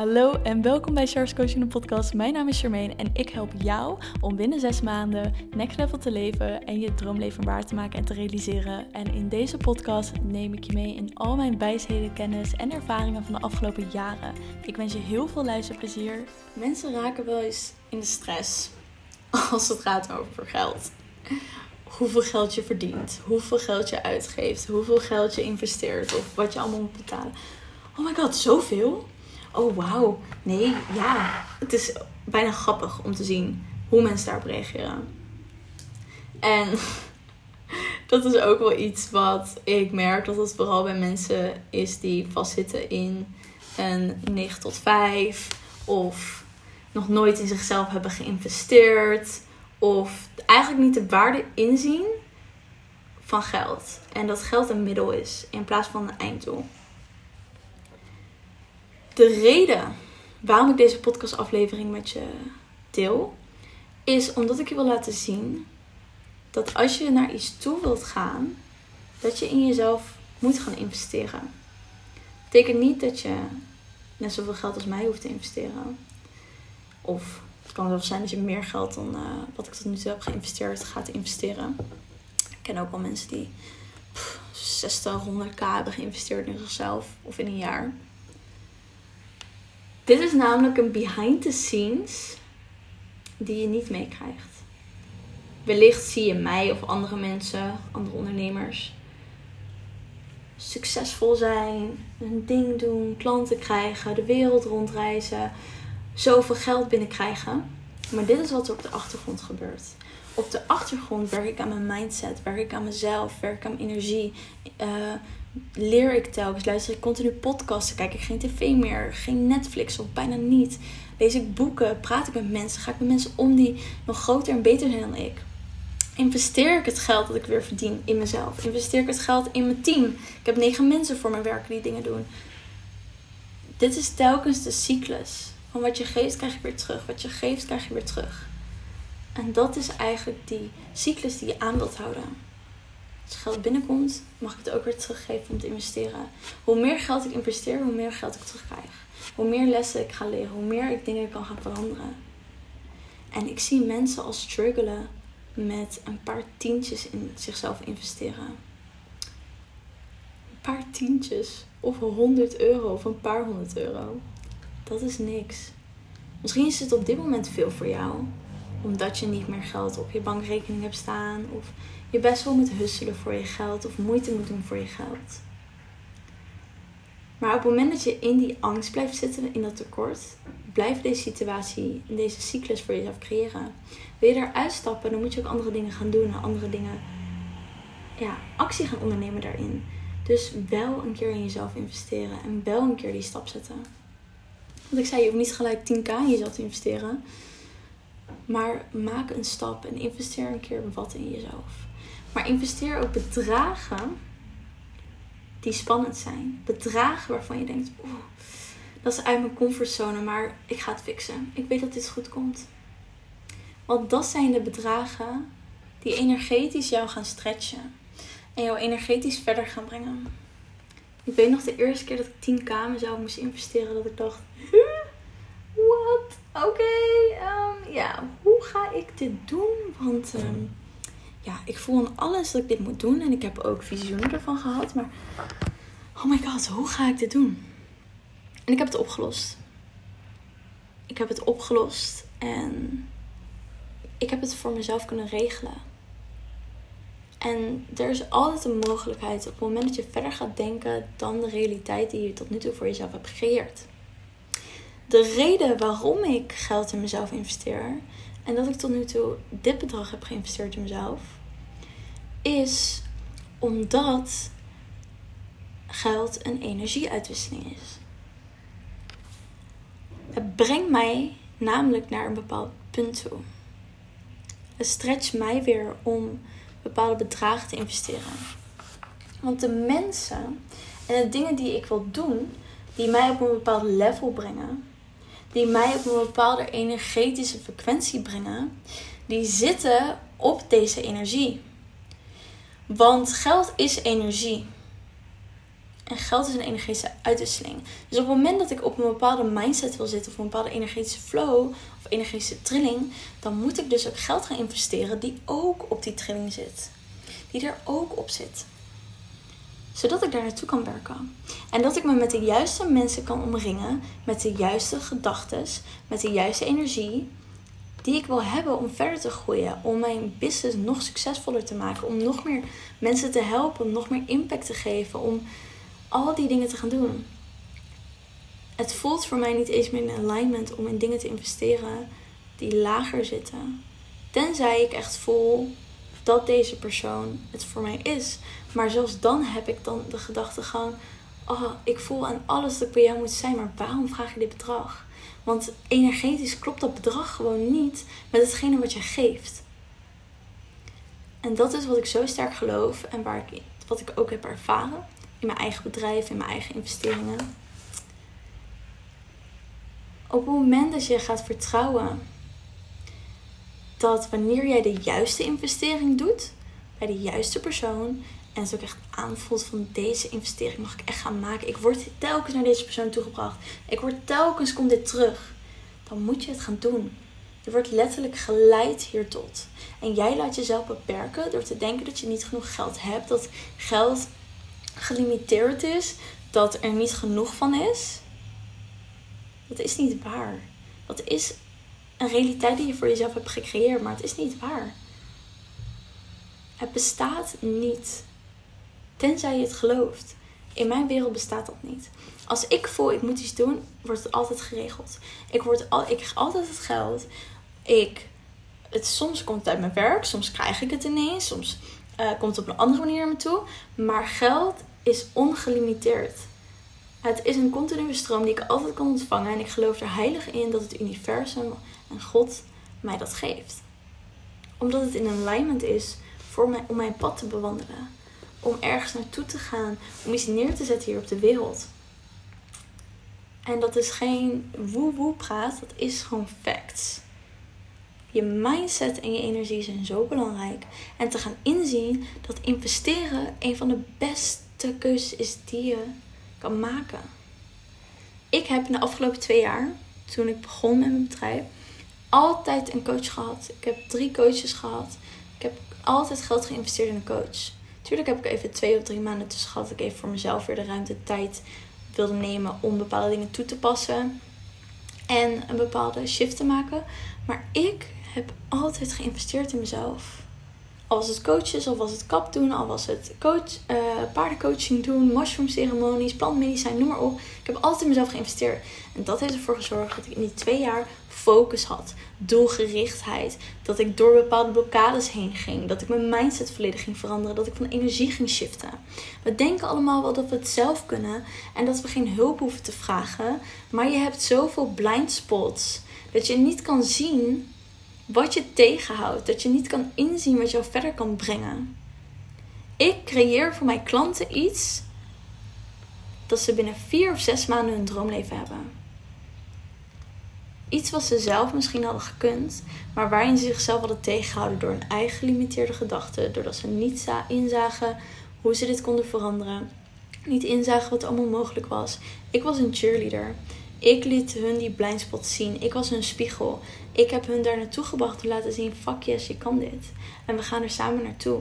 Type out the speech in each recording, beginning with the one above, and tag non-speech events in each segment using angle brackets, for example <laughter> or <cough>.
Hallo en welkom bij Charles Coaching podcast. Mijn naam is Charmaine en ik help jou om binnen zes maanden next level te leven en je droomleven waar te maken en te realiseren. En in deze podcast neem ik je mee in al mijn wijsheden, kennis en ervaringen van de afgelopen jaren. Ik wens je heel veel luisterplezier. Mensen raken wel eens in de stress als het gaat over geld. Hoeveel geld je verdient, hoeveel geld je uitgeeft, hoeveel geld je investeert of wat je allemaal moet betalen. Oh my god, zoveel? Oh wauw, nee, ja. Het is bijna grappig om te zien hoe mensen daarop reageren. En <laughs> dat is ook wel iets wat ik merk dat het vooral bij mensen is die vastzitten in een 9 tot 5 of nog nooit in zichzelf hebben geïnvesteerd of eigenlijk niet de waarde inzien van geld. En dat geld een middel is in plaats van een einddoel. De reden waarom ik deze podcastaflevering met je deel, is omdat ik je wil laten zien dat als je naar iets toe wilt gaan, dat je in jezelf moet gaan investeren. Dat betekent niet dat je net zoveel geld als mij hoeft te investeren. Of het kan wel zijn dat je meer geld dan uh, wat ik tot nu toe heb geïnvesteerd gaat investeren. Ik ken ook wel mensen die pff, 60, 100k hebben geïnvesteerd in zichzelf of in een jaar. Dit is namelijk een behind the scenes die je niet meekrijgt. Wellicht zie je mij of andere mensen, andere ondernemers, succesvol zijn, een ding doen, klanten krijgen, de wereld rondreizen, zoveel geld binnenkrijgen. Maar dit is wat er op de achtergrond gebeurt. Op de achtergrond werk ik aan mijn mindset, werk ik aan mezelf, werk ik aan energie. Uh, leer ik telkens, luister ik continu podcasten, kijk ik geen tv meer, geen Netflix of bijna niet. Lees ik boeken, praat ik met mensen, ga ik met mensen om die nog groter en beter zijn dan ik. Investeer ik het geld dat ik weer verdien in mezelf? Investeer ik het geld in mijn team? Ik heb negen mensen voor me werken die dingen doen. Dit is telkens de cyclus. Van wat je geeft, krijg je weer terug. Wat je geeft, krijg je weer terug. En dat is eigenlijk die cyclus die je aan wilt houden. Als geld binnenkomt, mag ik het ook weer teruggeven om te investeren. Hoe meer geld ik investeer, hoe meer geld ik terugkrijg. Hoe meer lessen ik ga leren, hoe meer ik dingen kan gaan veranderen. En ik zie mensen al struggelen met een paar tientjes in zichzelf investeren. Een paar tientjes of 100 euro of een paar honderd euro. Dat is niks. Misschien is het op dit moment veel voor jou, omdat je niet meer geld op je bankrekening hebt staan of je best wel moet husselen voor je geld of moeite moet doen voor je geld. Maar op het moment dat je in die angst blijft zitten, in dat tekort, blijft deze situatie, deze cyclus voor jezelf creëren. Wil je eruit stappen, dan moet je ook andere dingen gaan doen en andere dingen, ja, actie gaan ondernemen daarin. Dus wel een keer in jezelf investeren en wel een keer die stap zetten. Want ik zei, je hoeft niet gelijk 10k in jezelf te investeren. Maar maak een stap en investeer een keer wat in jezelf. Maar investeer ook bedragen die spannend zijn. Bedragen waarvan je denkt, oeh, dat is uit mijn comfortzone, maar ik ga het fixen. Ik weet dat dit goed komt. Want dat zijn de bedragen die energetisch jou gaan stretchen. En jou energetisch verder gaan brengen. Ik weet nog de eerste keer dat ik 10k mezelf moest investeren, dat ik dacht, wat? Oké, ehm, ja, hoe ga ik dit doen? Want um, ja, ik voel aan alles dat ik dit moet doen. En ik heb ook visioenen ervan gehad. Maar oh my god, hoe ga ik dit doen? En ik heb het opgelost. Ik heb het opgelost en ik heb het voor mezelf kunnen regelen. En er is altijd een mogelijkheid op het moment dat je verder gaat denken dan de realiteit die je tot nu toe voor jezelf hebt gecreëerd. De reden waarom ik geld in mezelf investeer en dat ik tot nu toe dit bedrag heb geïnvesteerd in mezelf, is omdat geld een energieuitwisseling is. Het brengt mij namelijk naar een bepaald punt toe. Het stretcht mij weer om bepaalde bedragen te investeren. Want de mensen en de dingen die ik wil doen, die mij op een bepaald level brengen, die mij op een bepaalde energetische frequentie brengen, die zitten op deze energie. Want geld is energie. En geld is een energetische uitwisseling. Dus op het moment dat ik op een bepaalde mindset wil zitten, of een bepaalde energetische flow, of energetische trilling, dan moet ik dus ook geld gaan investeren die ook op die trilling zit. Die er ook op zit. Zodat ik daar naartoe kan werken. En dat ik me met de juiste mensen kan omringen, met de juiste gedachten, met de juiste energie, die ik wil hebben om verder te groeien, om mijn business nog succesvoller te maken, om nog meer mensen te helpen, om nog meer impact te geven, om al die dingen te gaan doen. Het voelt voor mij niet eens meer in alignment om in dingen te investeren die lager zitten. Tenzij ik echt voel dat deze persoon het voor mij is. Maar zelfs dan heb ik dan de gedachte gewoon: oh, ik voel aan alles dat ik bij jou moet zijn, maar waarom vraag je dit bedrag? Want energetisch klopt dat bedrag gewoon niet met hetgene wat je geeft. En dat is wat ik zo sterk geloof en waar ik, wat ik ook heb ervaren in mijn eigen bedrijf, in mijn eigen investeringen. Op het moment dat je gaat vertrouwen dat wanneer jij de juiste investering doet bij de juiste persoon en het ook echt aanvoelt van deze investering mag ik echt gaan maken. Ik word telkens naar deze persoon toegebracht. Ik word telkens komt dit terug. Dan moet je het gaan doen. Je wordt letterlijk geleid hiertot. En jij laat jezelf beperken door te denken dat je niet genoeg geld hebt. Dat geld gelimiteerd is. Dat er niet genoeg van is. Dat is niet waar. Dat is een realiteit die je voor jezelf hebt gecreëerd, maar het is niet waar. Het bestaat niet. Tenzij je het gelooft. In mijn wereld bestaat dat niet. Als ik voel ik moet iets doen, wordt het altijd geregeld. Ik, word al, ik krijg altijd het geld. Ik, het, soms komt het uit mijn werk, soms krijg ik het ineens, soms uh, komt het op een andere manier naar me toe. Maar geld is ongelimiteerd. Het is een continue stroom die ik altijd kan ontvangen. En ik geloof er heilig in dat het universum en God mij dat geeft. Omdat het in alignment is voor mij, om mijn pad te bewandelen om ergens naartoe te gaan, om iets neer te zetten hier op de wereld. En dat is geen woe-woe praat, dat is gewoon facts. Je mindset en je energie zijn zo belangrijk. En te gaan inzien dat investeren een van de beste keuzes is die je kan maken. Ik heb in de afgelopen twee jaar, toen ik begon met mijn bedrijf, altijd een coach gehad. Ik heb drie coaches gehad. Ik heb altijd geld geïnvesteerd in een coach. Tuurlijk heb ik even twee of drie maanden tussen gehad. Ik even voor mezelf weer de ruimte, tijd wilde nemen om bepaalde dingen toe te passen. En een bepaalde shift te maken. Maar ik heb altijd geïnvesteerd in mezelf. Al was het coaches, al was het kap doen, al was het coach, uh, paardencoaching doen, mushroom ceremonies, plantmedicijn, noem maar op. Ik heb altijd in mezelf geïnvesteerd. En dat heeft ervoor gezorgd dat ik in die twee jaar focus had, doelgerichtheid. Dat ik door bepaalde blokkades heen ging. Dat ik mijn mindset volledig ging veranderen. Dat ik van energie ging shiften. We denken allemaal wel dat we het zelf kunnen en dat we geen hulp hoeven te vragen. Maar je hebt zoveel blind spots dat je niet kan zien wat je tegenhoudt. Dat je niet kan inzien wat jou verder kan brengen. Ik creëer voor mijn klanten iets dat ze binnen vier of zes maanden hun droomleven hebben. Iets wat ze zelf misschien hadden gekund, maar waarin ze zichzelf hadden tegengehouden door hun eigen gelimiteerde gedachten, doordat ze niet inzagen hoe ze dit konden veranderen, niet inzagen wat allemaal mogelijk was. Ik was een cheerleader. Ik liet hun die blindspot zien. Ik was hun spiegel. Ik heb hun daar naartoe gebracht te laten zien: fuck yes, je kan dit. En we gaan er samen naartoe.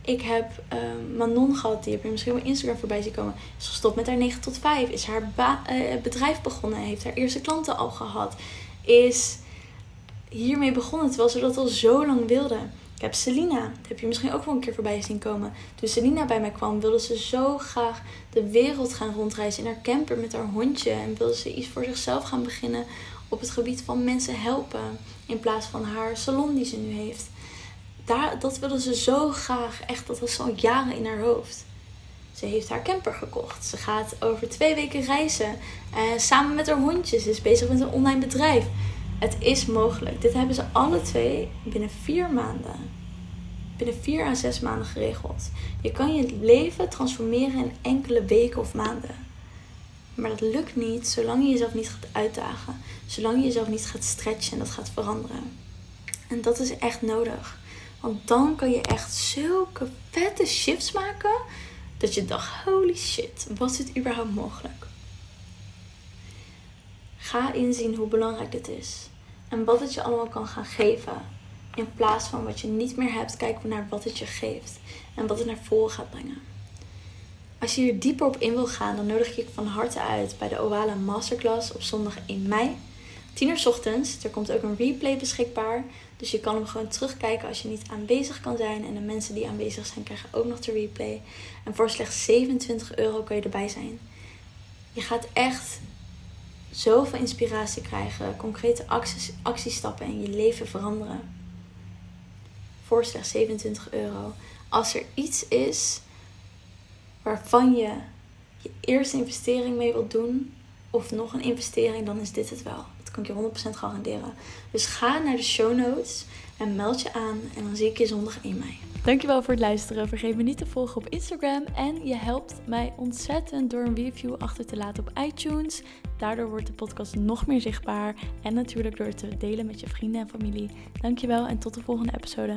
Ik heb uh, Manon gehad, die heb je misschien op Instagram voorbij zien komen. Is gestopt met haar 9 tot 5. Is haar uh, bedrijf begonnen. Heeft haar eerste klanten al gehad. Is hiermee begonnen terwijl ze dat al zo lang wilde. Ik heb Selina, dat heb je misschien ook wel een keer voorbij zien komen. Toen Selina bij mij kwam, wilde ze zo graag de wereld gaan rondreizen in haar camper met haar hondje. En wilde ze iets voor zichzelf gaan beginnen op het gebied van mensen helpen. In plaats van haar salon die ze nu heeft daar, dat wilde ze zo graag. Echt, dat was al jaren in haar hoofd. Ze heeft haar camper gekocht. Ze gaat over twee weken reizen. Uh, samen met haar hondjes. Ze is bezig met een online bedrijf. Het is mogelijk. Dit hebben ze alle twee binnen vier maanden. Binnen vier à zes maanden geregeld. Je kan je leven transformeren in enkele weken of maanden. Maar dat lukt niet zolang je jezelf niet gaat uitdagen. Zolang je jezelf niet gaat stretchen en dat gaat veranderen. En dat is echt nodig. Want dan kan je echt zulke vette shifts maken. Dat je dacht, holy shit, was dit überhaupt mogelijk? Ga inzien hoe belangrijk dit is. En wat het je allemaal kan gaan geven. In plaats van wat je niet meer hebt, kijken we naar wat het je geeft. En wat het naar voren gaat brengen. Als je hier dieper op in wil gaan, dan nodig ik je van harte uit bij de Oala Masterclass op zondag 1 mei. 10 uur ochtends. Er komt ook een replay beschikbaar. Dus je kan hem gewoon terugkijken als je niet aanwezig kan zijn. En de mensen die aanwezig zijn krijgen ook nog de replay. En voor slechts 27 euro kun je erbij zijn. Je gaat echt zoveel inspiratie krijgen, concrete acties, actiestappen in je leven veranderen. Voor slechts 27 euro. Als er iets is waarvan je je eerste investering mee wilt doen, of nog een investering, dan is dit het wel. Dat kan ik je 100% garanderen. Dus ga naar de show notes en meld je aan. En dan zie ik je zondag 1 mei. Dankjewel voor het luisteren. Vergeet me niet te volgen op Instagram. En je helpt mij ontzettend door een review achter te laten op iTunes. Daardoor wordt de podcast nog meer zichtbaar. En natuurlijk door het te delen met je vrienden en familie. Dankjewel en tot de volgende episode.